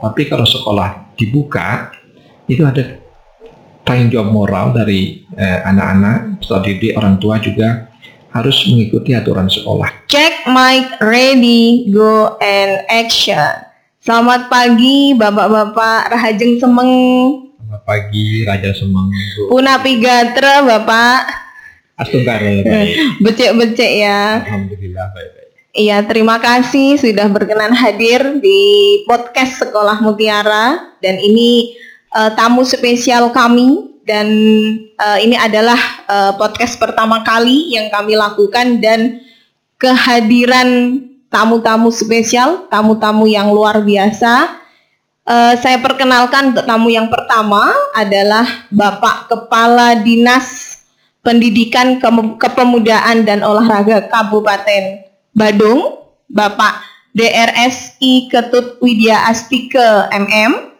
Tapi kalau sekolah dibuka, itu ada tanggung jawab moral dari eh, anak-anak, didik, orang tua juga harus mengikuti aturan sekolah. Check mic, ready, go and action. Selamat pagi Bapak-bapak Rahajeng Semeng. Selamat pagi Raja Semeng. Bu. Punapi Gatra Bapak. Astungkare baik. Becek-becek ya. Alhamdulillah baik-baik. Iya, terima kasih sudah berkenan hadir di podcast Sekolah Mutiara. Dan ini eh, tamu spesial kami. Dan eh, ini adalah eh, podcast pertama kali yang kami lakukan. Dan kehadiran tamu-tamu spesial, tamu-tamu yang luar biasa. Eh, saya perkenalkan untuk tamu yang pertama adalah Bapak Kepala Dinas Pendidikan Kepemudaan dan Olahraga Kabupaten Badung, Bapak DRSI Ketut Widya Astike MM.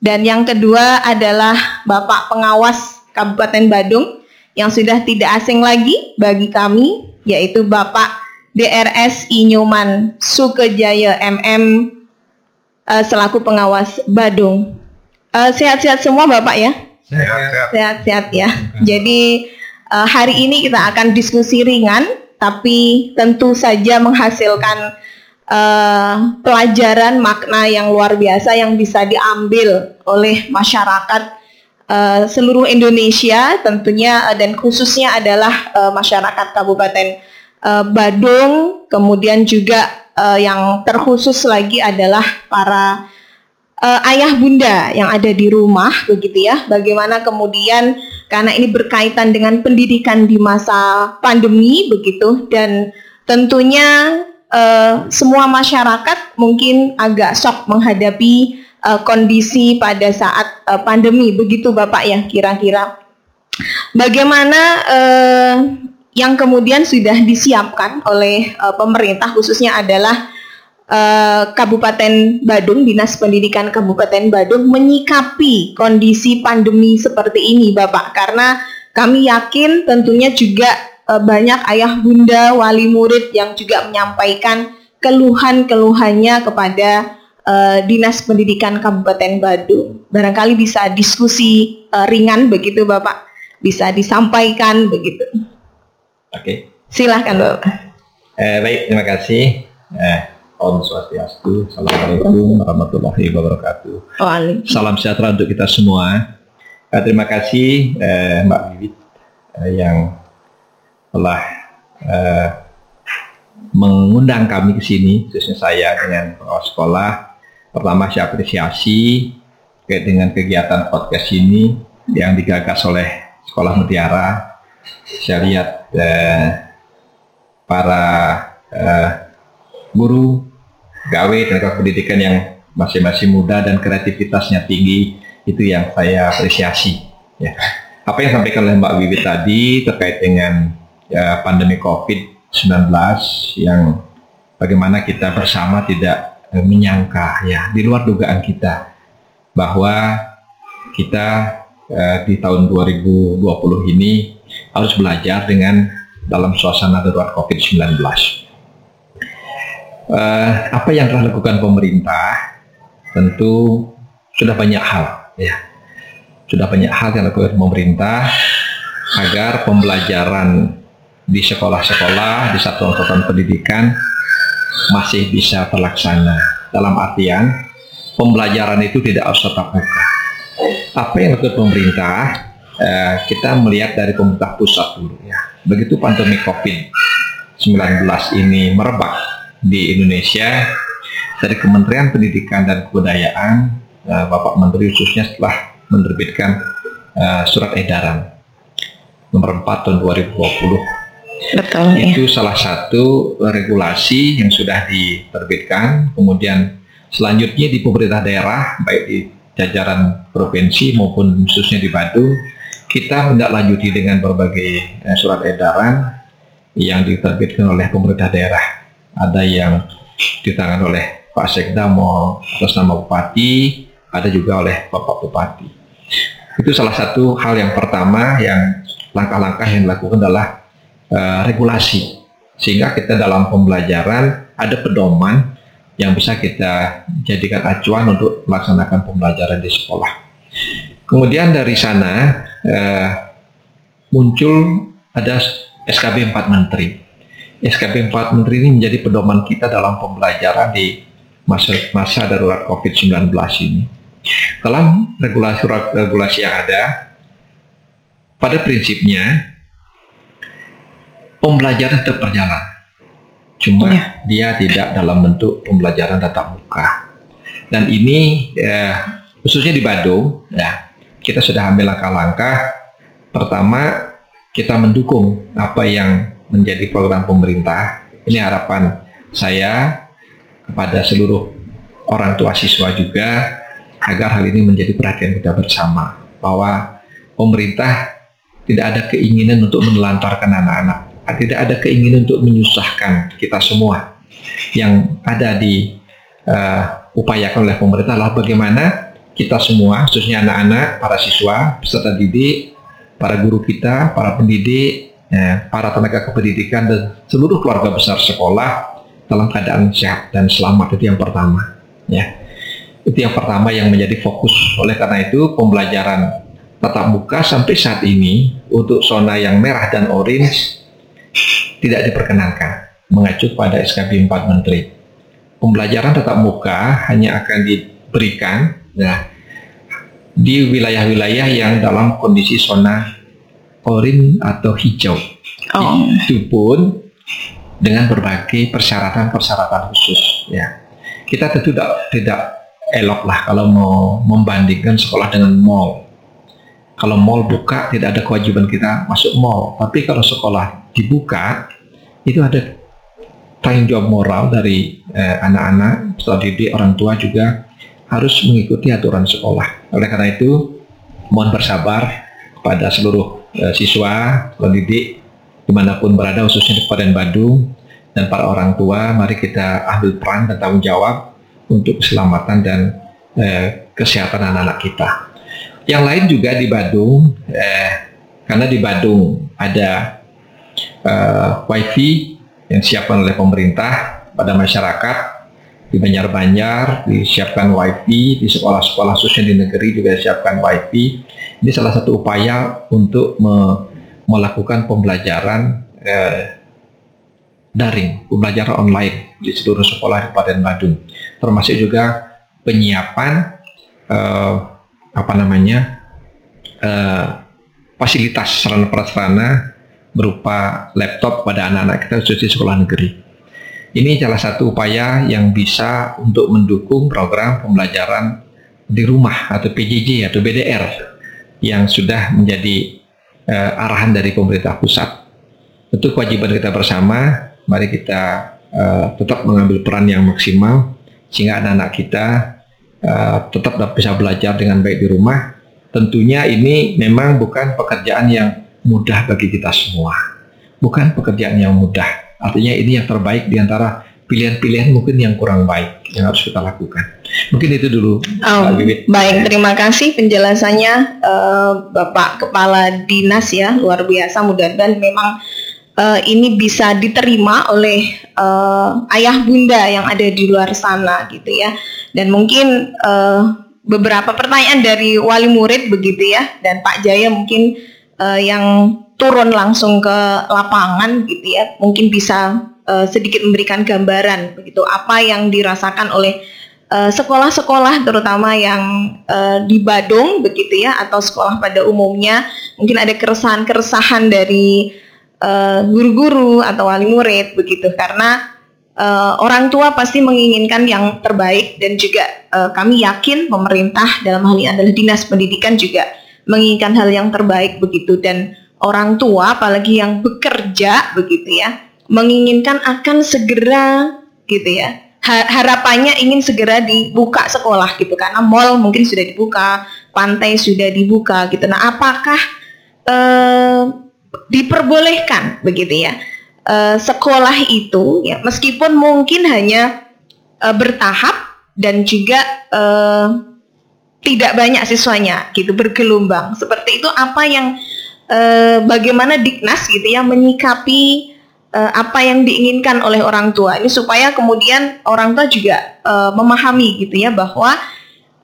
Dan yang kedua adalah Bapak Pengawas Kabupaten Badung yang sudah tidak asing lagi bagi kami, yaitu Bapak DRSI Nyoman Sukejaya MM selaku pengawas Badung. Eh, Sehat-sehat semua Bapak ya? Sehat-sehat. Sehat-sehat ya. Jadi eh, hari ini kita akan diskusi ringan, tapi tentu saja menghasilkan eh, pelajaran makna yang luar biasa yang bisa diambil oleh masyarakat eh, seluruh Indonesia tentunya eh, dan khususnya adalah eh, masyarakat Kabupaten eh, Badung, kemudian juga eh, yang terkhusus lagi adalah para eh, ayah bunda yang ada di rumah begitu ya. Bagaimana kemudian karena ini berkaitan dengan pendidikan di masa pandemi begitu dan tentunya eh, semua masyarakat mungkin agak shock menghadapi eh, kondisi pada saat eh, pandemi begitu Bapak ya kira-kira. Bagaimana eh, yang kemudian sudah disiapkan oleh eh, pemerintah khususnya adalah eh, Kabupaten Badung, Dinas Pendidikan Kabupaten Badung menyikapi kondisi pandemi seperti ini, Bapak, karena kami yakin tentunya juga eh, banyak ayah bunda, wali murid yang juga menyampaikan keluhan-keluhannya kepada eh, Dinas Pendidikan Kabupaten Badung. Barangkali bisa diskusi ringan begitu, Bapak, bisa disampaikan begitu. Oke. Silahkan, Bapak. Eh, baik, terima kasih. Eh, Om Swastiastu. Assalamualaikum warahmatullahi wabarakatuh. Waalaikumsalam. Salam sejahtera untuk kita semua. Eh, terima kasih eh, Mbak Wiwit eh, yang telah eh, mengundang kami ke sini, khususnya saya dengan pengawas sekolah. Pertama saya apresiasi terkait dengan kegiatan podcast ini yang digagas oleh Sekolah Mutiara. Saya lihat eh, para eh, guru, gawe tenaga pendidikan yang masih-masih muda dan kreativitasnya tinggi itu yang saya apresiasi. Ya. Apa yang disampaikan oleh Mbak Wiwit tadi terkait dengan ya, pandemi COVID-19 yang bagaimana kita bersama tidak eh, menyangka ya di luar dugaan kita bahwa kita eh, di tahun 2020 ini harus belajar dengan dalam suasana darurat COVID-19 eh, apa yang telah dilakukan pemerintah tentu sudah banyak hal ya. Sudah banyak hal yang dilakukan pemerintah agar pembelajaran di sekolah-sekolah di satuan-satuan pendidikan masih bisa terlaksana. Dalam artian pembelajaran itu tidak harus tatap muka. Apa yang dilakukan pemerintah eh, kita melihat dari pemerintah pusat dulu ya. Begitu pandemi COVID-19 ini merebak di Indonesia dari Kementerian Pendidikan dan Kebudayaan eh, Bapak Menteri khususnya setelah menerbitkan eh, surat edaran nomor 4 tahun 2020 Betul ya. itu salah satu regulasi yang sudah diterbitkan. Kemudian selanjutnya di pemerintah daerah baik di jajaran provinsi maupun khususnya di Badung kita menindaklanjuti dengan berbagai eh, surat edaran yang diterbitkan oleh pemerintah daerah ada yang ditangan oleh Pak Sekda mau atas nama Bupati, ada juga oleh Bapak Bupati. Itu salah satu hal yang pertama yang langkah-langkah yang dilakukan adalah eh, regulasi. Sehingga kita dalam pembelajaran ada pedoman yang bisa kita jadikan acuan untuk melaksanakan pembelajaran di sekolah. Kemudian dari sana eh, muncul ada SKB 4 Menteri. SKB 4 Menteri ini menjadi pedoman kita dalam pembelajaran di masa, masa darurat COVID-19 ini. Dalam regulasi-regulasi yang ada, pada prinsipnya pembelajaran tetap berjalan. Cuma ya. dia tidak dalam bentuk pembelajaran tatap muka. Dan ini eh, khususnya di Badung, ya kita sudah ambil langkah-langkah. Pertama, kita mendukung apa yang menjadi program pemerintah. Ini harapan saya kepada seluruh orang tua siswa juga agar hal ini menjadi perhatian kita bersama bahwa pemerintah tidak ada keinginan untuk menelantarkan anak-anak, tidak ada keinginan untuk menyusahkan kita semua. Yang ada di uh, upayakan oleh pemerintah adalah bagaimana kita semua, khususnya anak-anak, para siswa, peserta didik, para guru kita, para pendidik, ya, para tenaga kependidikan dan seluruh keluarga besar sekolah dalam keadaan sehat dan selamat itu yang pertama. Ya, itu yang pertama yang menjadi fokus. Oleh karena itu pembelajaran tatap muka sampai saat ini untuk zona yang merah dan orange tidak diperkenankan mengacu pada SKB 4 Menteri. Pembelajaran tatap muka hanya akan diberikan nah, di wilayah-wilayah yang dalam kondisi zona orange atau hijau. Oh. Itu pun dengan berbagai persyaratan-persyaratan khusus. Ya, kita tentu tidak, tidak elok lah kalau mau membandingkan sekolah dengan mall kalau mall buka tidak ada kewajiban kita masuk mall. Tapi kalau sekolah dibuka itu ada tanggung jawab moral dari eh, anak-anak, peserta didik, orang tua juga harus mengikuti aturan sekolah. Oleh karena itu, mohon bersabar kepada seluruh eh, siswa, pendidik di mana pun berada, khususnya di Kabupaten Badung dan para orang tua, mari kita ambil peran dan tanggung jawab untuk keselamatan dan eh, kesehatan anak-anak kita. Yang lain juga di Badung, eh, karena di Badung ada uh, wifi yang disiapkan oleh pemerintah pada masyarakat. Di Banjar-Banjar disiapkan wifi, di sekolah-sekolah khususnya di negeri juga disiapkan wifi. Ini salah satu upaya untuk me melakukan pembelajaran eh, daring, pembelajaran online di seluruh sekolah di Kabupaten Badung, termasuk juga penyiapan eh, apa namanya uh, fasilitas sarana prasarana berupa laptop pada anak-anak kita di sekolah negeri. Ini salah satu upaya yang bisa untuk mendukung program pembelajaran di rumah atau PJJ atau BDR yang sudah menjadi uh, arahan dari pemerintah pusat. Tentu kewajiban kita bersama, mari kita uh, tetap mengambil peran yang maksimal sehingga anak-anak kita uh, tetap bisa belajar dengan baik di rumah. Tentunya ini memang bukan pekerjaan yang mudah bagi kita semua. Bukan pekerjaan yang mudah. Artinya ini yang terbaik di antara pilihan-pilihan mungkin yang kurang baik yang harus kita lakukan. Mungkin itu dulu. Oh, baik, terima kasih penjelasannya. Uh, Bapak Kepala Dinas ya, luar biasa mudah-mudahan memang uh, ini bisa diterima oleh uh, ayah bunda yang ada di luar sana gitu ya. Dan mungkin uh, beberapa pertanyaan dari wali murid begitu ya. Dan Pak Jaya mungkin uh, yang turun langsung ke lapangan gitu ya. Mungkin bisa uh, sedikit memberikan gambaran begitu. Apa yang dirasakan oleh sekolah-sekolah uh, terutama yang uh, di Badung begitu ya atau sekolah pada umumnya mungkin ada keresahan-keresahan dari Eh, guru-guru uh, atau wali murid begitu. Karena uh, orang tua pasti menginginkan yang terbaik dan juga uh, kami yakin pemerintah dalam hal ini adalah dinas pendidikan juga menginginkan hal yang terbaik begitu. Dan orang tua apalagi yang bekerja begitu ya menginginkan akan segera gitu ya harapannya ingin segera dibuka sekolah gitu karena mall mungkin sudah dibuka pantai sudah dibuka gitu. Nah apakah uh, diperbolehkan begitu ya? Uh, sekolah itu ya meskipun mungkin hanya uh, bertahap dan juga uh, tidak banyak siswanya gitu bergelombang. Seperti itu apa yang uh, bagaimana Diknas gitu ya menyikapi uh, apa yang diinginkan oleh orang tua. Ini supaya kemudian orang tua juga uh, memahami gitu ya bahwa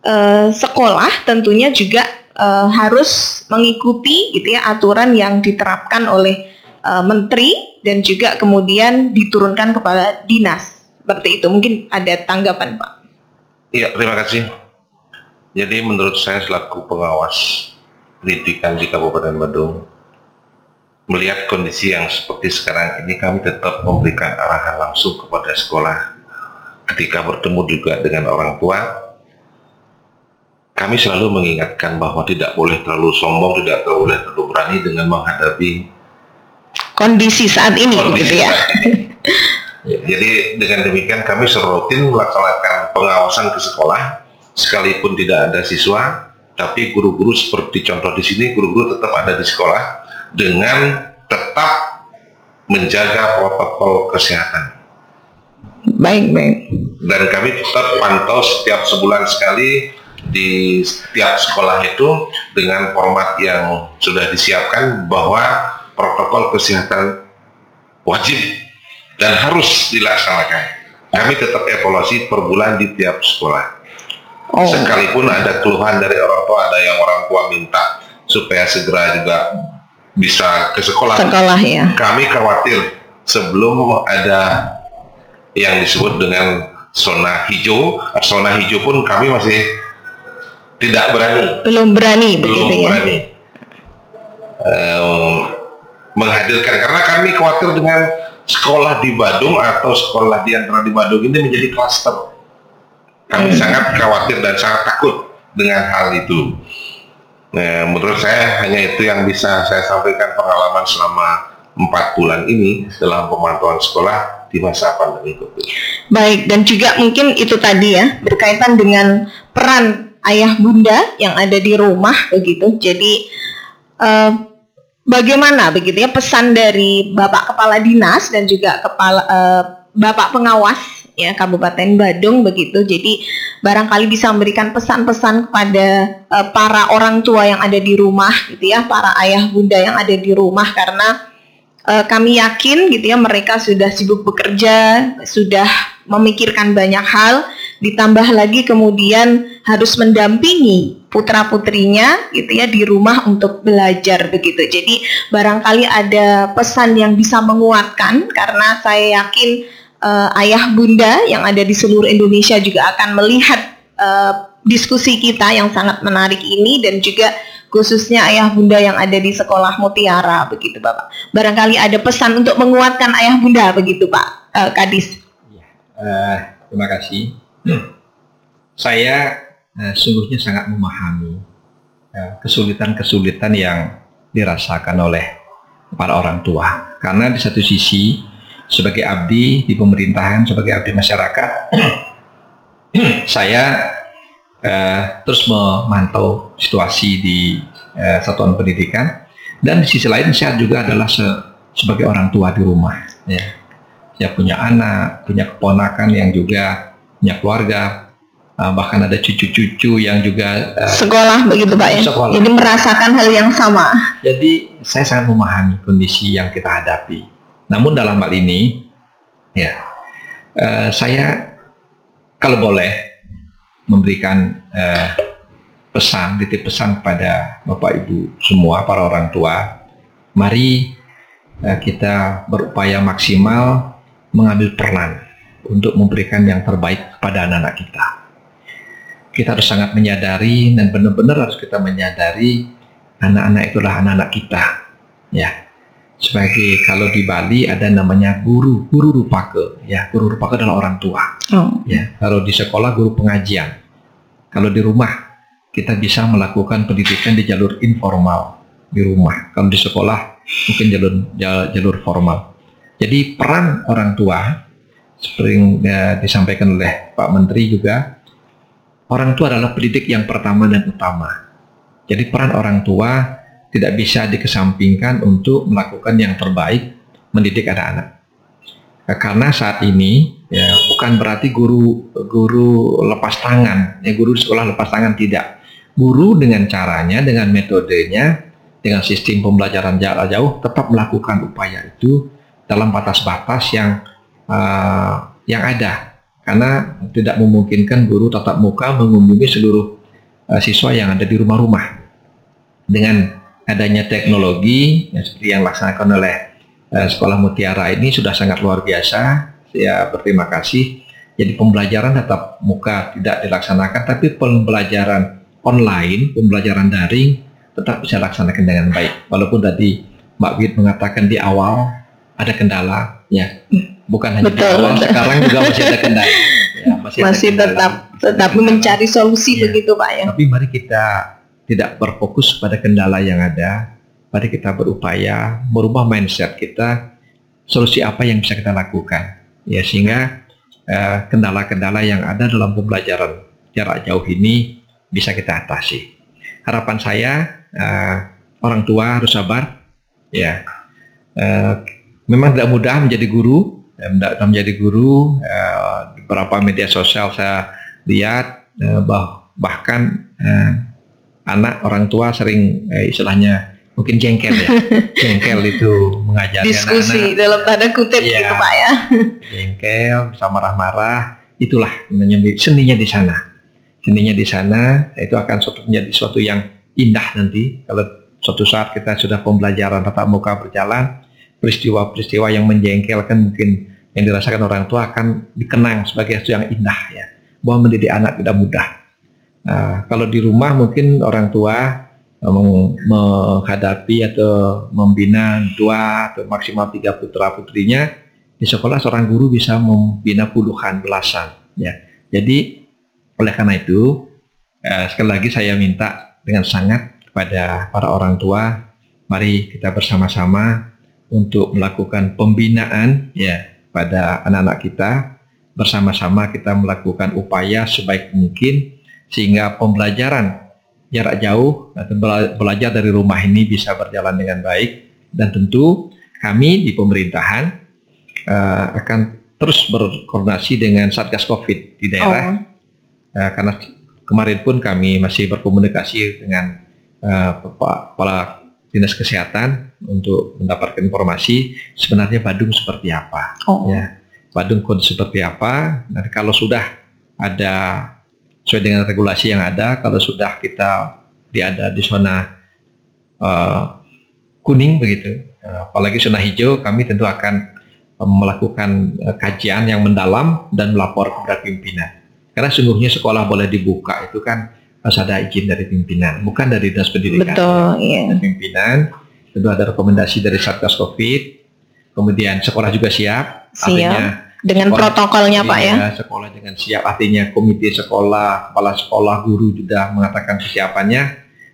uh, sekolah tentunya juga uh, harus mengikuti gitu ya aturan yang diterapkan oleh uh, menteri dan juga kemudian diturunkan kepada dinas. Seperti itu. Mungkin ada tanggapan pak? Iya terima kasih. Jadi menurut saya selaku pengawas pendidikan di Kabupaten Bandung melihat kondisi yang seperti sekarang ini kami tetap memberikan arahan langsung kepada sekolah. Ketika bertemu juga dengan orang tua kami selalu mengingatkan bahwa tidak boleh terlalu sombong tidak boleh terlalu berani dengan menghadapi kondisi saat ini kondisi gitu ya. ya jadi dengan demikian kami serutin melaksanakan pengawasan ke sekolah. Sekalipun tidak ada siswa tapi guru-guru seperti contoh di sini guru-guru tetap ada di sekolah dengan tetap menjaga protokol kesehatan. Baik, baik. Dan kami tetap pantau setiap sebulan sekali di setiap sekolah itu dengan format yang sudah disiapkan bahwa protokol kesehatan wajib dan harus dilaksanakan. Kami tetap evaluasi per bulan di tiap sekolah. Oh. Sekalipun ada keluhan dari orang tua, ada yang orang tua minta supaya segera juga bisa ke sekolah. Sekolah ya. Kami khawatir sebelum ada yang disebut dengan zona hijau, zona hijau pun kami masih tidak berani. Belum berani belum begitu ya. berani. Um, menghadirkan karena kami khawatir dengan sekolah di Badung atau sekolah di antara di Badung ini menjadi klaster. Kami hmm. sangat khawatir dan sangat takut dengan hal itu. Nah, menurut saya hanya itu yang bisa saya sampaikan pengalaman selama empat bulan ini dalam pemantauan sekolah di masa pandemi COVID. Baik, dan juga mungkin itu tadi ya berkaitan dengan peran ayah bunda yang ada di rumah begitu. Jadi uh, bagaimana begitu ya pesan dari bapak kepala dinas dan juga kepala uh, bapak pengawas ya Kabupaten Badung begitu. Jadi barangkali bisa memberikan pesan-pesan kepada uh, para orang tua yang ada di rumah gitu ya, para ayah bunda yang ada di rumah karena uh, kami yakin gitu ya mereka sudah sibuk bekerja, sudah memikirkan banyak hal, ditambah lagi kemudian harus mendampingi putra putrinya gitu ya di rumah untuk belajar begitu. Jadi barangkali ada pesan yang bisa menguatkan karena saya yakin uh, ayah bunda yang ada di seluruh Indonesia juga akan melihat uh, diskusi kita yang sangat menarik ini dan juga khususnya ayah bunda yang ada di sekolah Mutiara begitu Bapak. Barangkali ada pesan untuk menguatkan ayah bunda begitu Pak uh, Kadis. Ya, uh, terima kasih. Saya uh, sungguhnya sangat memahami kesulitan-kesulitan uh, yang dirasakan oleh para orang tua karena di satu sisi sebagai abdi di pemerintahan, sebagai abdi masyarakat, saya uh, terus memantau situasi di uh, satuan pendidikan dan di sisi lain saya juga adalah se sebagai orang tua di rumah. Ya. Saya punya anak, punya keponakan yang juga punya keluarga, uh, bahkan ada cucu-cucu yang juga uh, sekolah begitu pak ya. Sekolah. Jadi merasakan hal yang sama. Jadi saya sangat memahami kondisi yang kita hadapi namun dalam hal ini, ya, uh, saya kalau boleh memberikan uh, pesan, titip pesan kepada Bapak Ibu semua, para orang tua, mari uh, kita berupaya maksimal mengambil peran untuk memberikan yang terbaik kepada anak-anak kita. Kita harus sangat menyadari dan benar-benar harus kita menyadari anak-anak itulah anak-anak kita, ya sebagai kalau di Bali ada namanya guru guru rupake. Ya guru rupake adalah orang tua. Oh. ya kalau di sekolah guru pengajian. Kalau di rumah kita bisa melakukan pendidikan di jalur informal di rumah. Kalau di sekolah mungkin jalur jalur formal. Jadi peran orang tua seperti yang ya, disampaikan oleh Pak Menteri juga orang tua adalah pendidik yang pertama dan utama. Jadi peran orang tua tidak bisa dikesampingkan untuk melakukan yang terbaik mendidik anak-anak. Nah, karena saat ini ya bukan berarti guru guru lepas tangan, ya guru sekolah lepas tangan tidak. Guru dengan caranya, dengan metodenya, dengan sistem pembelajaran jarak jauh tetap melakukan upaya itu dalam batas-batas yang uh, yang ada karena tidak memungkinkan guru tatap muka mengunjungi seluruh uh, siswa yang ada di rumah-rumah dengan adanya teknologi yang seperti yang dilaksanakan oleh uh, sekolah Mutiara ini sudah sangat luar biasa saya berterima kasih jadi pembelajaran tatap muka tidak dilaksanakan tapi pembelajaran online pembelajaran daring tetap bisa laksanakan dengan baik walaupun tadi Mbak Wid mengatakan di awal ada kendala, ya bukan hanya Betul, di awal, betul. sekarang juga masih ada kendala. Ya, masih ada Masih kendala. tetap tetap mencari solusi Iya. begitu Pak ya. Tapi mari kita tidak berfokus pada kendala yang ada. Mari kita berupaya merubah mindset kita. Solusi apa yang bisa kita lakukan? Ya sehingga eh, kendala-kendala yang ada dalam pembelajaran jarak jauh ini bisa kita atasi. Harapan saya eh, orang tua harus sabar. Ya, Eh, memang tidak mudah menjadi guru. Eh, Tidak mudah menjadi guru. Eh, beberapa media sosial saya lihat eh, bah- bahkan eh, anak orang tua sering eh, istilahnya mungkin jengkel ya, jengkel itu mengajari Diskusi anak-anak dalam tanda kutip Iya. gitu Pak ya. jengkel, bisa marah-marah, itulah seninya di sana. Seninya di sana itu akan suatu menjadi suatu yang indah nanti kalau suatu saat kita sudah pembelajaran tatap muka berjalan, peristiwa-peristiwa yang menjengkelkan mungkin yang dirasakan orang tua akan dikenang sebagai sesuatu yang indah ya. Bahwa mendidik anak tidak mudah. Nah, kalau di rumah mungkin orang tua meng- menghadapi atau membina dua atau maksimal tiga putra putrinya di sekolah seorang guru bisa membina puluhan belasan ya. Jadi oleh karena itu eh, sekali lagi saya minta dengan sangat kepada para orang tua mari kita bersama-sama untuk melakukan pembinaan ya pada anak-anak kita. Bersama-sama kita melakukan upaya sebaik mungkin sehingga pembelajaran jarak jauh atau bela- belajar dari rumah ini bisa berjalan dengan baik dan tentu kami di pemerintahan eh, akan terus berkoordinasi dengan Satgas Covid di daerah Oh, Eh, karena kemarin pun kami masih berkomunikasi dengan Bapak Kepala Dinas Kesehatan untuk mendapatkan informasi sebenarnya Badung seperti apa. oh. Ya, Badung kondisi seperti apa? Nanti kalau sudah ada sesuai dengan regulasi yang ada, kalau sudah kita di ada di zona eh, kuning begitu, eh, apalagi zona hijau, kami tentu akan eh, melakukan kajian yang mendalam dan melapor kepada pimpinan. Karena sungguhnya sekolah boleh dibuka itu kan harus ada izin dari pimpinan, bukan dari dinas pendidikan Betul, iya. pimpinan, tentu ada rekomendasi dari Satgas Covid, kemudian sekolah juga siap, Siap. Dengan sekolah- protokolnya Pak ya. iya, sekolah dengan siap, artinya komite sekolah, kepala sekolah, guru juga mengatakan kesiapannya,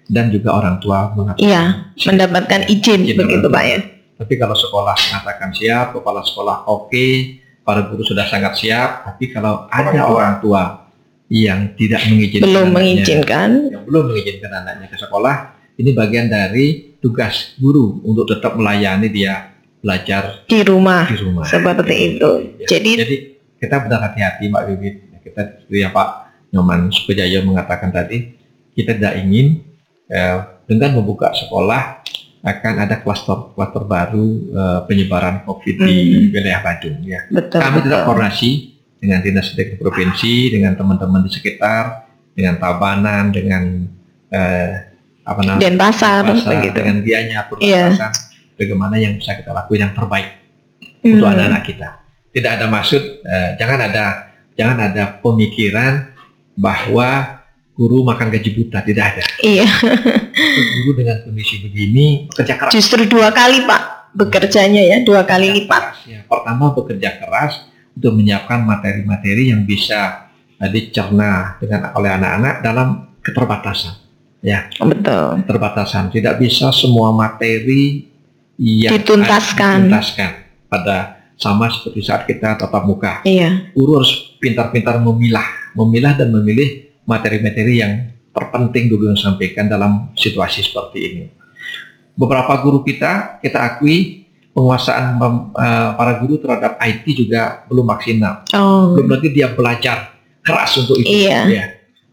dan juga orang tua mengatakan Iya, siap. mendapatkan izin Izin begitu orang Pak ya. Tapi kalau sekolah mengatakan siap, kepala sekolah oke, para guru sudah sangat siap, tapi kalau ada orang tua yang tidak mengizinkan Belum anaknya- mengizinkan. yang belum mengizinkan anaknya ke sekolah, ini bagian dari tugas guru untuk tetap melayani dia belajar di rumah di rumah. seperti itu. Ya, Jadi jadi kita benar hati-hati Mbak Bibit. Kita seperti yang Pak Nyoman Sukojayo mengatakan tadi, kita tidak ingin eh, dengan membuka sekolah akan ada klaster-klaster baru eh, penyebaran COVID di Hmm. wilayah Badung. Ya. betul. Kami betul. koordinasi dengan dinas pendidikan provinsi, dengan teman-teman di sekitar, dengan Tabanan, dengan eh, apa namanya? Denpasar Pasar, begitu. dengan biayanya Iya. perbatasan, bagaimana yang bisa kita lakukan yang terbaik untuk Hmm. anak-anak kita. Tidak ada maksud, eh, jangan ada jangan ada pemikiran bahwa guru makan gaji buta, tidak ada. Iya, Guru dengan kondisi begini bekerja keras. justru dua kali Pak bekerjanya ya, dua kali lipat. Keras, ya. Pertama bekerja keras untuk menyiapkan materi-materi yang bisa eh, dicerna dengan oleh anak-anak dalam keterbatasan. Ya, Betul. keterbatasan. Tidak bisa semua materi yang Dituntaskan. dituntaskan pada sama seperti saat kita tatap muka. Iya, Guru harus pintar-pintar memilah, memilah dan memilih materi-materi yang terpenting dulu yang disampaikan dalam situasi seperti ini. Beberapa guru kita, kita akui penguasaan mem- eh, para guru terhadap IT juga belum maksimal. oh, Belum lagi dia belajar keras untuk itu. Iya. Ya,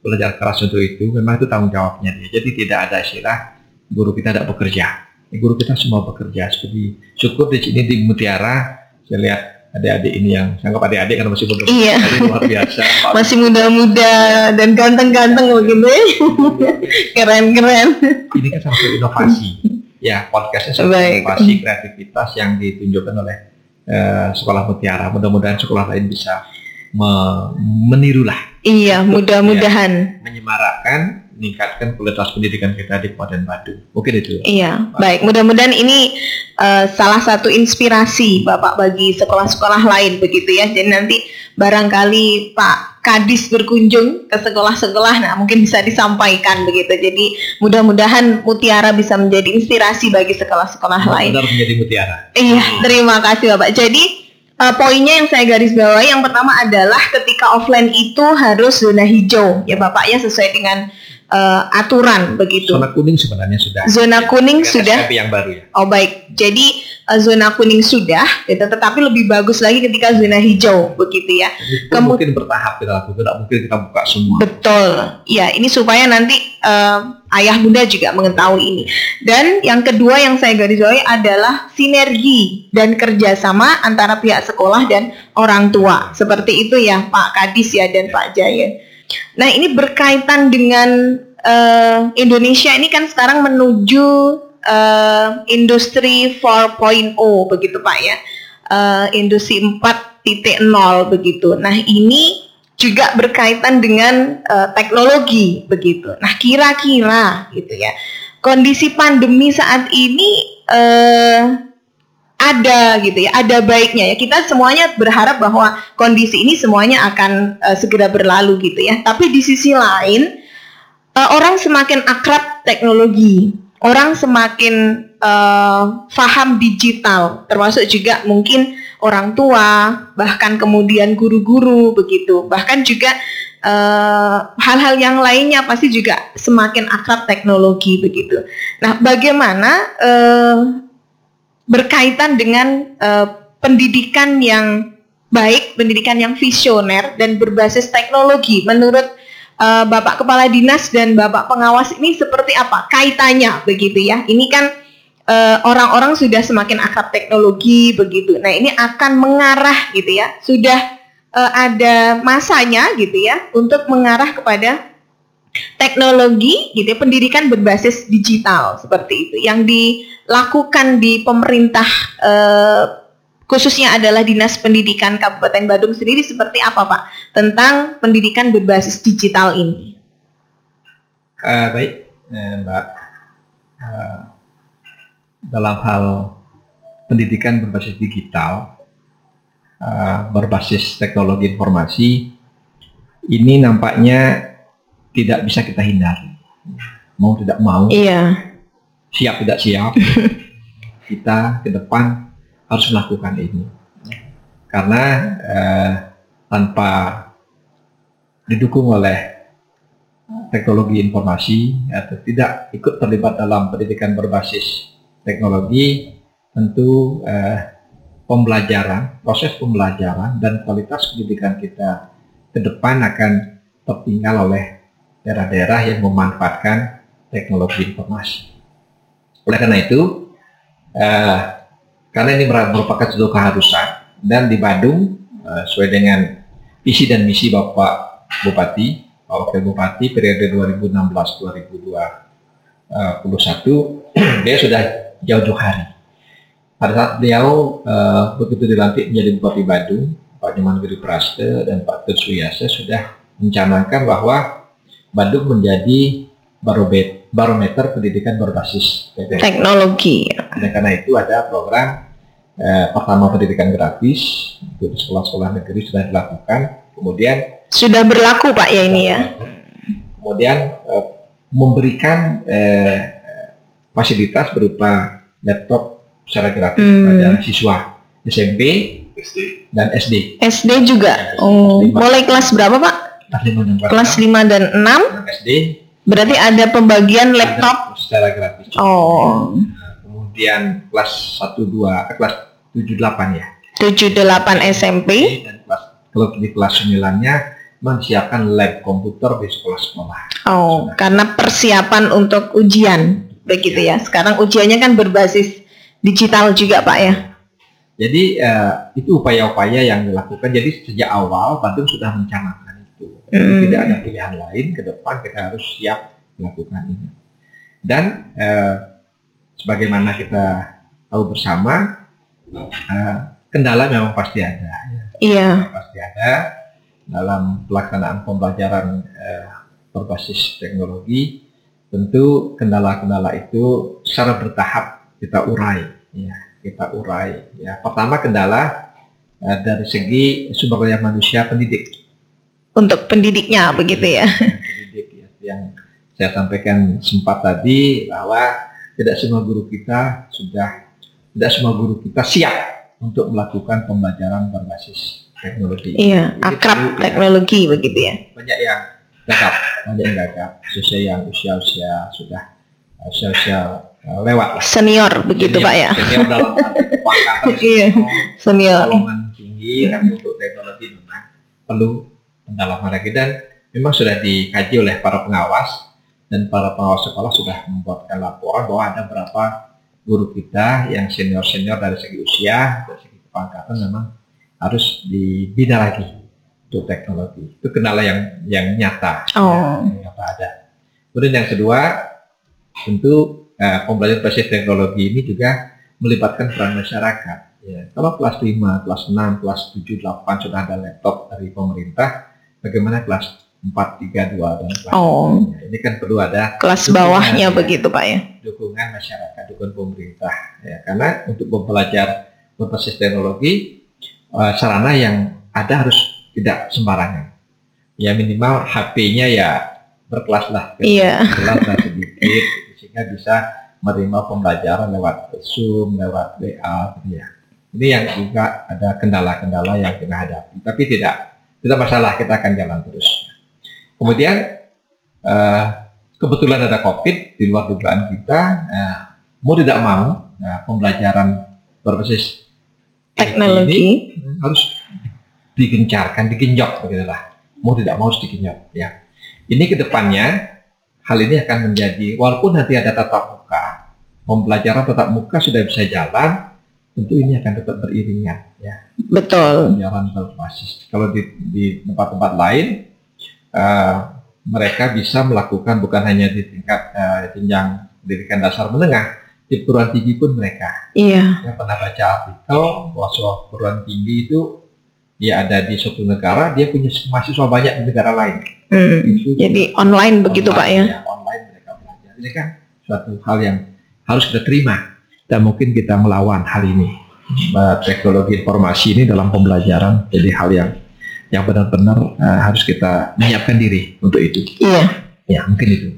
belajar keras untuk itu, memang itu tanggung jawabnya dia. Jadi tidak ada istilah guru kita tidak bekerja. Guru kita semua bekerja. Seperti syukur di sini di Mutiara. Saya lihat adik-adik ini yang saya anggap adik-adik karena masih muda. Iya. Luar biasa. Masih muda-muda dan ganteng-ganteng begitu ya. Keren-keren. ini kan satu inovasi. Ya podcastnya satu inovasi kreativitas yang ditunjukkan oleh eh, sekolah Mutiara. Mudah-mudahan sekolah lain bisa me- menirulah. Iya, mudah-mudahan. menyemarakkan meningkatkan kualitas pendidikan kita di Kabupaten Badung mungkin itu Iya, baik. Mudah-mudahan ini eh, salah satu inspirasi Bapak bagi sekolah-sekolah lain begitu ya. Jadi nanti barangkali Pak Kadis berkunjung ke sekolah-sekolah, nah mungkin bisa disampaikan begitu. Jadi mudah-mudahan Mutiara bisa menjadi inspirasi bagi sekolah-sekolah lain. benar menjadi Mutiara Iya, terima kasih Bapak. Jadi eh, poinnya yang saya garis bawahi yang pertama adalah ketika offline itu harus zona hijau ya Bapak ya sesuai dengan eh, aturan begitu. zona kuning sebenarnya sudah Zona kuning Dengan sudah. SKP yang baru ya Oh baik, jadi eh, zona kuning sudah, gitu, tetapi lebih bagus lagi ketika zona hijau begitu ya. itu Kemu- mungkin bertahap kita lakukan tidak mungkin kita buka semua Betul, ya ini supaya nanti eh, ayah bunda juga mengetahui ini. Dan yang kedua yang saya garis bawahi adalah sinergi dan kerjasama antara pihak sekolah dan orang tua. Seperti itu ya Pak Kadis ya dan Pak Jaya. Nah ini berkaitan dengan eh, Indonesia ini kan sekarang menuju eh, industri 4.0 begitu Pak ya. Eh, industri 4.0 begitu. Nah ini juga berkaitan dengan eh, teknologi begitu. Nah kira-kira gitu ya kondisi pandemi saat ini eh, ada gitu ya, ada baiknya ya. Kita semuanya berharap bahwa kondisi ini semuanya akan eh, segera berlalu gitu ya. Tapi di sisi lain eh, orang semakin akrab teknologi, orang semakin eh, paham digital, termasuk juga mungkin orang tua, bahkan kemudian guru-guru begitu, bahkan juga hal-hal yang lainnya pasti juga semakin akrab teknologi begitu. Nah, bagaimana eh, berkaitan dengan eh, pendidikan yang baik, pendidikan yang visioner dan berbasis teknologi menurut eh, Bapak Kepala Dinas dan Bapak Pengawas ini seperti apa kaitannya begitu ya? Ini kan eh, orang-orang sudah semakin akrab teknologi begitu. Nah, ini akan mengarah gitu ya. Sudah eh, ada masanya gitu ya untuk mengarah kepada teknologi gitu ya, pendidikan berbasis digital seperti itu. Yang dilakukan di pemerintah eh, khususnya adalah Dinas Pendidikan Kabupaten Badung sendiri seperti apa Pak? Tentang pendidikan berbasis digital ini? Eh, baik eh, Mbak. Eh, dalam hal pendidikan berbasis digital eh, berbasis teknologi informasi ini nampaknya tidak bisa kita hindari mau tidak mau Iya. siap tidak siap kita ke depan harus melakukan ini karena eh, tanpa didukung oleh teknologi informasi atau tidak ikut terlibat dalam pendidikan berbasis teknologi tentu eh, pembelajaran proses pembelajaran dan kualitas pendidikan kita ke depan akan tertinggal oleh daerah-daerah yang memanfaatkan teknologi informasi. Oleh karena itu, eh, karena ini merupakan suatu keharusan dan di Badung eh, sesuai dengan visi dan misi Bapak Bupati, Pak Wakil Bupati periode 2016-2021, dia sudah jauh-jauh hari. Pada saat beliau eh, begitu dilantik menjadi Bupati Badung, Pak Nyoman Giri Praste dan Pak Tun Suyase sudah mencanangkan bahwa Bandung menjadi barobet- barometer pendidikan berbasis PTN. Teknologi. Dan karena itu ada program eh, pertama pendidikan gratis itu di sekolah-sekolah negeri sudah dilakukan. Kemudian Sudah berlaku Pak ya ini ya. kemudian eh, memberikan eh, fasilitas berupa laptop secara gratis Hmm. pada siswa SMP SD. dan SD. SD juga. Oh, mulai kelas berapa Pak? Kelas lima dan Kelas 5 dan 6 enam SD berarti ada pembagian laptop. ada secara gratis. Oh, Nah, kemudian kelas 1 2 eh, kelas 7 8 ya. 78 SMP. Dan kelas kalau di kelas 9-nya menyiapkan lab komputer di sekolah-sekolah. Oh, karena persiapan untuk ujian. begitu ya. Sekarang ujiannya kan berbasis digital juga Pak ya. Jadi uh, itu upaya-upaya yang dilakukan. Jadi sejak awal Bandung sudah mencanangkan Hmm. Tidak ada pilihan lain ke depan kita harus siap melakukan ini. Dan uh, sebagaimana kita tahu bersama, uh, kendala memang pasti ada. Iya. Pasti ada dalam pelaksanaan pembelajaran uh, berbasis teknologi. Tentu kendala-kendala itu secara bertahap kita urai. Ya kita urai. Ya, pertama kendala uh, dari segi sumber daya manusia pendidik. Untuk pendidiknya begitu ya. Pendidik ya, yang saya sampaikan sempat tadi bahwa tidak semua guru kita sudah tidak semua guru kita siap untuk melakukan pembelajaran berbasis teknologi. Iya, akrab ya, teknologi begitu ya. Banyak yang gagap, banyak yang gagap, sesuai yang usia-usia sudah usia-usia Eh, lewat Senior begitu senior, Pak ya. Senior dalam pangkatan iya. Senior. tinggi tapi untuk teknologi memang perlu pendalaman lagi dan memang sudah dikaji oleh para pengawas dan para pengawas sekolah sudah membuatkan laporan bahwa ada berapa guru kita yang senior-senior dari segi usia, dari segi kepangkatan memang harus dibina lagi untuk teknologi. Itu kendala yang yang nyata, oh. yang nyata ada. Kemudian yang kedua, tentu Nah, pembelajaran basis teknologi ini juga melibatkan peran masyarakat. Ya, kalau kelas 5, kelas 6, kelas 7, 8 sudah ada laptop dari pemerintah, bagaimana kelas 4, 3, 2 dan kelas oh. Ini kan perlu ada kelas bawahnya ya, begitu Pak ya. Dukungan masyarakat, dukungan pemerintah. Ya, karena untuk belajar berbasis teknologi, uh, sarana yang ada harus tidak sembarangan. Ya minimal HP-nya ya berkelas lah. Iya. Berkelas lah sedikit sehingga bisa menerima pembelajaran lewat Zoom, lewat WA, gitu ya. Ini yang juga ada kendala-kendala yang kita hadapi, tapi tidak tidak masalah kita akan jalan terus. Kemudian uh, kebetulan ada COVID di luar dugaan kita, uh, mau tidak mau uh, pembelajaran berbasis teknologi ini harus digencarkan, digenjot begitulah. Mau tidak mau harus digenjot ya. Ini ke depannya hal ini akan menjadi walaupun nanti ada tatap muka, pembelajaran tatap muka sudah bisa jalan, tentu ini akan tetap beriringan ya. Betul. Pembelajaran berbasis. Kalau di, di tempat-tempat lain uh, mereka bisa melakukan bukan hanya di tingkat uh, jenjang pendidikan dasar menengah, di perguruan tinggi pun mereka. Iya. Yang pernah baca artikel bahwa perguruan tinggi itu dia ada di suatu negara, dia punya mahasiswa banyak di negara lain. Hmm. Jadi online begitu online, Pak ya? ya? Online mereka belajar. Ini kan suatu hal yang harus kita terima dan mungkin kita melawan hal ini. Teknologi informasi ini dalam pembelajaran jadi hal yang yang benar-benar uh, harus kita menyiapkan diri untuk itu. Iya. Ya mungkin itu.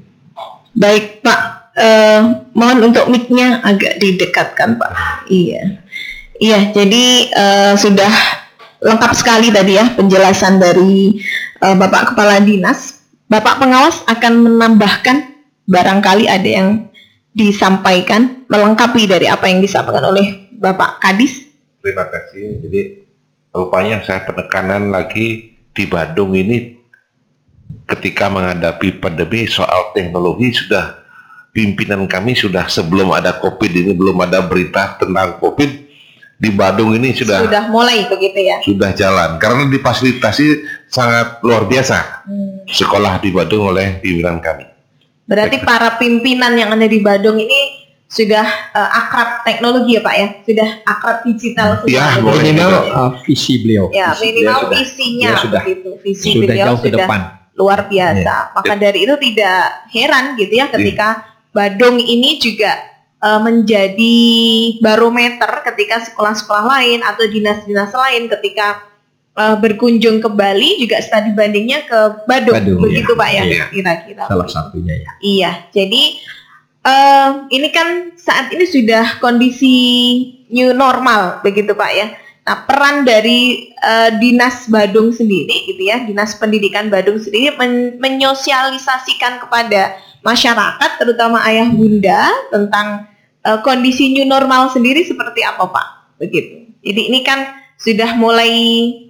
Baik Pak, uh, mohon untuk mic-nya agak didekatkan Pak. Iya. Iya, jadi uh, sudah lengkap sekali tadi ya penjelasan dari uh, Bapak Kepala Dinas. Bapak pengawas akan menambahkan barangkali ada yang disampaikan melengkapi dari apa yang disampaikan oleh Bapak Kadis. Terima kasih. Jadi rupanya saya penekanan lagi di Bandung ini ketika menghadapi pandemi soal teknologi sudah pimpinan kami sudah sebelum ada COVID ini belum ada berita tentang COVID di Badung ini sudah sudah mulai begitu ya sudah jalan karena difasilitasi sangat luar biasa hmm. sekolah di Badung oleh pimpinan kami. Berarti para pimpinan yang ada di Badung ini sudah uh, akrab teknologi ya Pak ya, sudah akrab digital sudah. Ya, minimal uh, visi beliau. Ya, minimal sudah, visinya sudah, begitu, visi sudah beliau jauh ke sudah depan. luar biasa. Ya. Maka ya. dari itu tidak heran gitu ya ketika ya. Badung ini juga uh, menjadi barometer ketika sekolah-sekolah lain atau dinas-dinas lain ketika uh, berkunjung ke Bali juga studi bandingnya ke Badung, Badung begitu ya. Pak ya iya. kira-kira. Salah satunya ya. Iya, jadi uh, ini kan saat ini sudah kondisi new normal begitu Pak ya. Nah, peran dari uh, Dinas Badung sendiri gitu ya, Dinas Pendidikan Badung sendiri men menyosialisasikan kepada masyarakat terutama ayah bunda tentang uh, kondisi new normal sendiri seperti apa Pak? Begitu. Jadi ini kan sudah mulai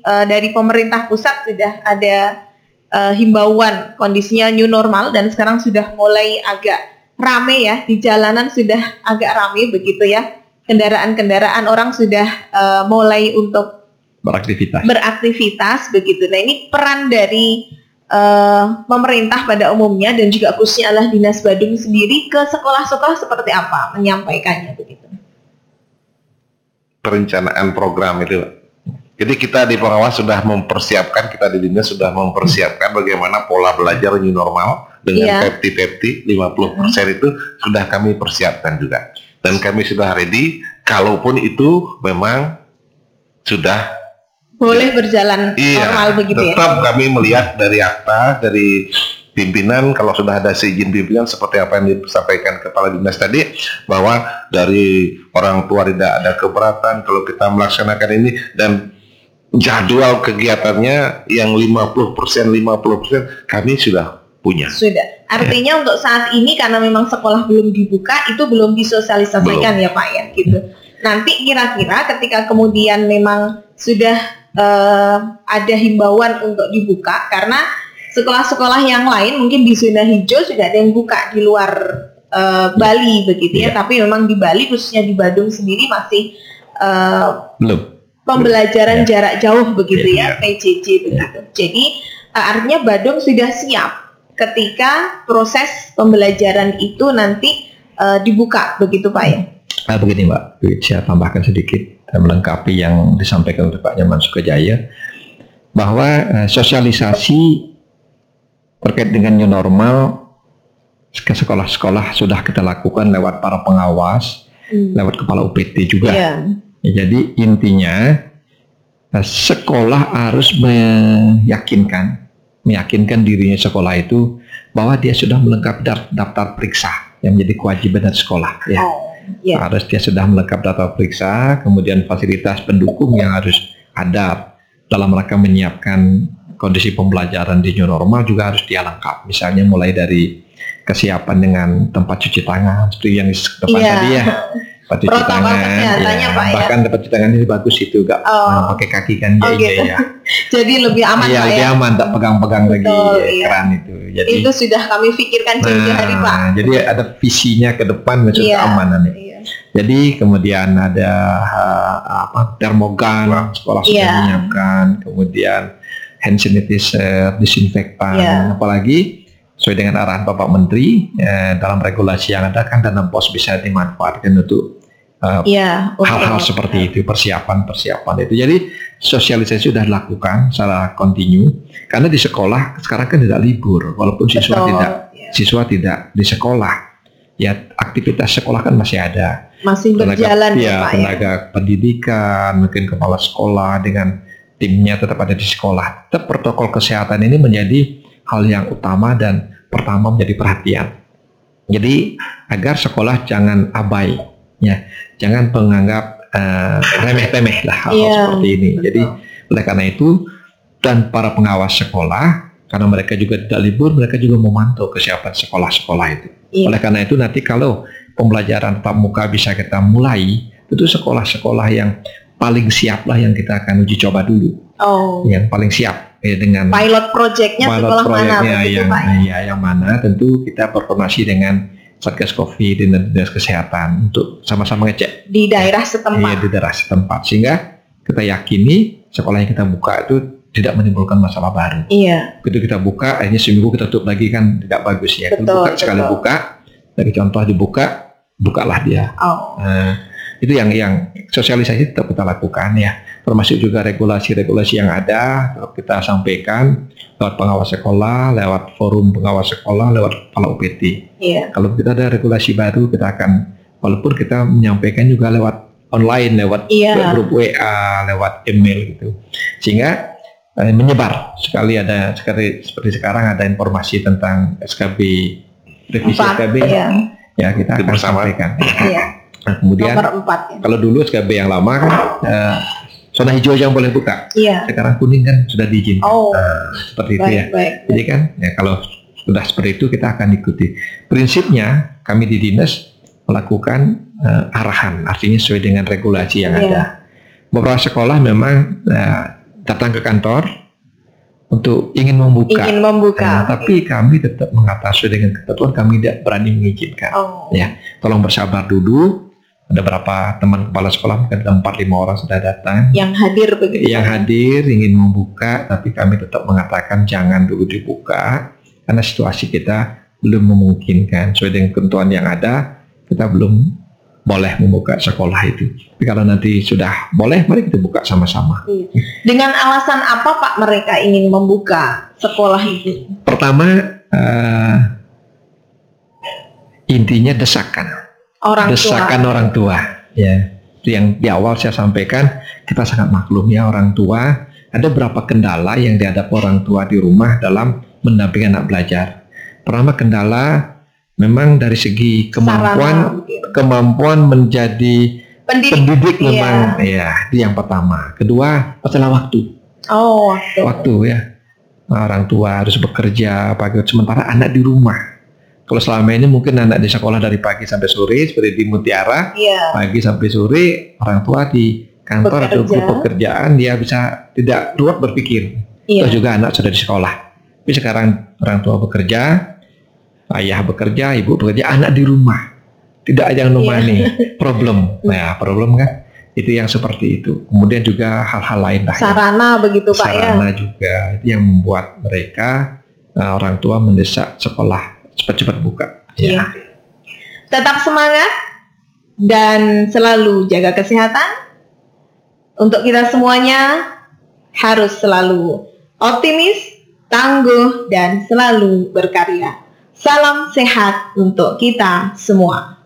uh, dari pemerintah pusat sudah ada uh, himbauan kondisinya new normal dan sekarang sudah mulai agak rame ya di jalanan sudah agak rame begitu ya. Kendaraan-kendaraan orang sudah uh, mulai untuk beraktivitas. Beraktivitas begitu. Nah, ini peran dari uh, pemerintah pada umumnya dan juga khususnya adalah Dinas Badung sendiri ke sekolah-sekolah seperti apa menyampaikannya begitu. Perencanaan program itu jadi kita di pengawas sudah mempersiapkan, kita di dinas sudah mempersiapkan bagaimana pola belajar new normal dengan pepti-pepti yeah. 50% persen itu sudah kami persiapkan juga. Dan kami sudah ready, kalaupun itu memang sudah boleh berjalan iya, normal begitu tetap ya. Tetap kami melihat dari akta, dari pimpinan kalau sudah ada seizin pimpinan seperti apa yang disampaikan kepala dinas tadi bahwa dari orang tua tidak ada keberatan kalau kita melaksanakan ini dan jadwal kegiatannya yang 50% 50% kami sudah punya. Sudah. Artinya ya. untuk saat ini karena memang sekolah belum dibuka itu belum disosialisasikan belum. ya Pak ya gitu. Nanti kira-kira ketika kemudian memang sudah uh, ada himbauan untuk dibuka karena sekolah-sekolah yang lain mungkin di zona hijau sudah ada yang buka di luar uh, Bali begitu ya, ya. tapi memang di Bali khususnya di Badung sendiri masih uh, belum pembelajaran ya. jarak jauh begitu ya, ya PJJ begitu. Ya. Jadi uh, artinya Badung sudah siap ketika proses pembelajaran itu nanti uh, dibuka begitu Pak ya. Nah, begini Mbak, saya tambahkan sedikit dan melengkapi yang disampaikan oleh Pak Nyaman Sukajaya bahwa uh, sosialisasi terkait dengan new normal ke sekolah-sekolah sudah kita lakukan lewat para pengawas, hmm. lewat kepala UPT juga. Yeah Ya, jadi intinya eh, sekolah harus meyakinkan meyakinkan dirinya sekolah itu bahwa dia sudah melengkapi daftar periksa yang menjadi kewajiban dari sekolah ya. Oh, yeah. Harus dia sudah melengkapi daftar periksa, kemudian fasilitas pendukung yang harus ada dalam rangka menyiapkan kondisi pembelajaran di new normal juga harus dia lengkap. Misalnya mulai dari kesiapan dengan tempat cuci tangan seperti yang di depan yeah. tadi ya tempat cuci tangan ya. Pak, ya. bahkan tempat cuci tangan ini bagus itu gak oh. nah, pakai kaki kan oh, ya, gitu. ya jadi lebih aman iya lebih ya. aman tak pegang-pegang lagi iya. keran itu jadi itu sudah kami pikirkan jauh hari Pak jadi ada visinya ke depan maksud iya. keamanan ya iya. jadi kemudian ada uh, apa termogan sekolah sudah iya. menyiapkan kemudian hand sanitizer disinfektan iya. apalagi sesuai dengan arahan Bapak Menteri eh, dalam regulasi yang ada kan dana pos bisa dimanfaatkan untuk eh, ya, hal-hal seperti itu persiapan-persiapan itu. Jadi sosialisasi sudah dilakukan secara kontinu karena di sekolah sekarang kan tidak libur walaupun siswa Betul, tidak ya. siswa tidak di sekolah ya aktivitas sekolah kan masih ada masih tenaga, berjalan ya, ya tenaga ya. pendidikan mungkin kepala sekolah dengan timnya tetap ada di sekolah. Tetap protokol kesehatan ini menjadi hal yang utama dan pertama menjadi perhatian. Jadi agar sekolah jangan abai, ya, jangan menganggap uh, remeh-temeh lah hal, -hal yeah, seperti ini. Betul. Jadi oleh karena itu dan para pengawas sekolah karena mereka juga tidak libur, mereka juga memantau kesiapan sekolah-sekolah itu. Yeah. Oleh karena itu nanti kalau pembelajaran tatap muka bisa kita mulai, itu sekolah-sekolah yang paling siap lah yang kita akan uji coba dulu. Oh. Yang paling siap eh, dengan pilot projectnya pilot sekolah mana yang ya yang mana tentu kita berkoordinasi dengan Satgas Covid dan Dinas Kesehatan untuk sama-sama ngecek di daerah setempat. Iya, di daerah setempat sehingga kita yakini sekolah yang kita buka itu tidak menimbulkan masalah baru. Iya. Begitu kita buka, akhirnya seminggu kita tutup lagi kan tidak bagus ya. Betul, buka betul. sekali buka, dari contoh dibuka, bukalah dia. Oh. Nah, itu yang yang sosialisasi tetap kita lakukan ya termasuk juga regulasi-regulasi yang ada kita sampaikan lewat pengawas sekolah, lewat forum pengawas sekolah, lewat kepala UPT. Yeah. Kalau kita ada regulasi baru kita akan walaupun kita menyampaikan juga lewat online, lewat yeah. grup WA, lewat email gitu. Sehingga eh, menyebar sekali ada sekali seperti sekarang ada informasi tentang SKB revisi SKB ya, ya kita akan sampaikan. Iya. Nah, kemudian Nomor 4, ya. kalau dulu SKB yang lama kan eh, zona hijau yang boleh buka. Iya. Sekarang kuning kan sudah diizinkan. Oh. Nah, seperti baik, itu ya. Baik, Jadi kan ya kalau sudah seperti itu kita akan ikuti. Prinsipnya kami di dinas melakukan uh, arahan, artinya sesuai dengan regulasi yang iya. ada. Beberapa sekolah memang uh, datang ke kantor untuk ingin membuka. Ingin membuka. Nah, tapi kami tetap mengatasi dengan ketentuan kami tidak berani mengizinkan. Oh. Ya, tolong bersabar dulu. Ada berapa teman kepala sekolah mungkin ada empat lima orang sudah datang. Yang hadir begitu. Yang hadir ingin membuka, tapi kami tetap mengatakan jangan dulu dibuka karena situasi kita belum memungkinkan. Sesuai dengan ketentuan yang ada, kita belum boleh membuka sekolah itu. Tapi kalau nanti sudah boleh, mari kita buka sama-sama. Iya. Dengan alasan apa Pak mereka ingin membuka sekolah itu? Pertama, eh, intinya desakan. Orang desakan tua. orang tua. Ya, itu yang di awal saya sampaikan, kita sangat maklum ya orang tua. Ada berapa kendala yang dihadapi orang tua di rumah dalam mendampingi anak belajar. Pertama kendala memang dari segi kemampuan Sarana. kemampuan menjadi Pendidik. pendidik Iya. memang ya itu yang pertama. Kedua masalah waktu. Oh, waktu. Waktu ya. Orang tua harus bekerja pagi sementara anak di rumah. Kalau selama ini mungkin anak di sekolah dari pagi sampai sore seperti di Mutiara, Iya. pagi sampai sore orang tua di kantor atau Bekerja. grup pekerjaan dia bisa tidak ruwet berpikir. Iya. Terus juga anak sudah di sekolah. Tapi sekarang orang tua bekerja, ayah bekerja, ibu bekerja, anak di rumah. Tidak ada yang nemani. Problem. Nah, problem kan itu yang seperti itu. Kemudian juga hal-hal lain lah. ya. Sarana begitu Pak ya. Sarana juga itu yang membuat mereka uh, orang tua mendesak sekolah cepat-cepat buka. Iya. Tetap semangat dan selalu jaga kesehatan. Untuk kita semuanya harus selalu optimis, tangguh, dan selalu berkarya. Salam sehat untuk kita semua.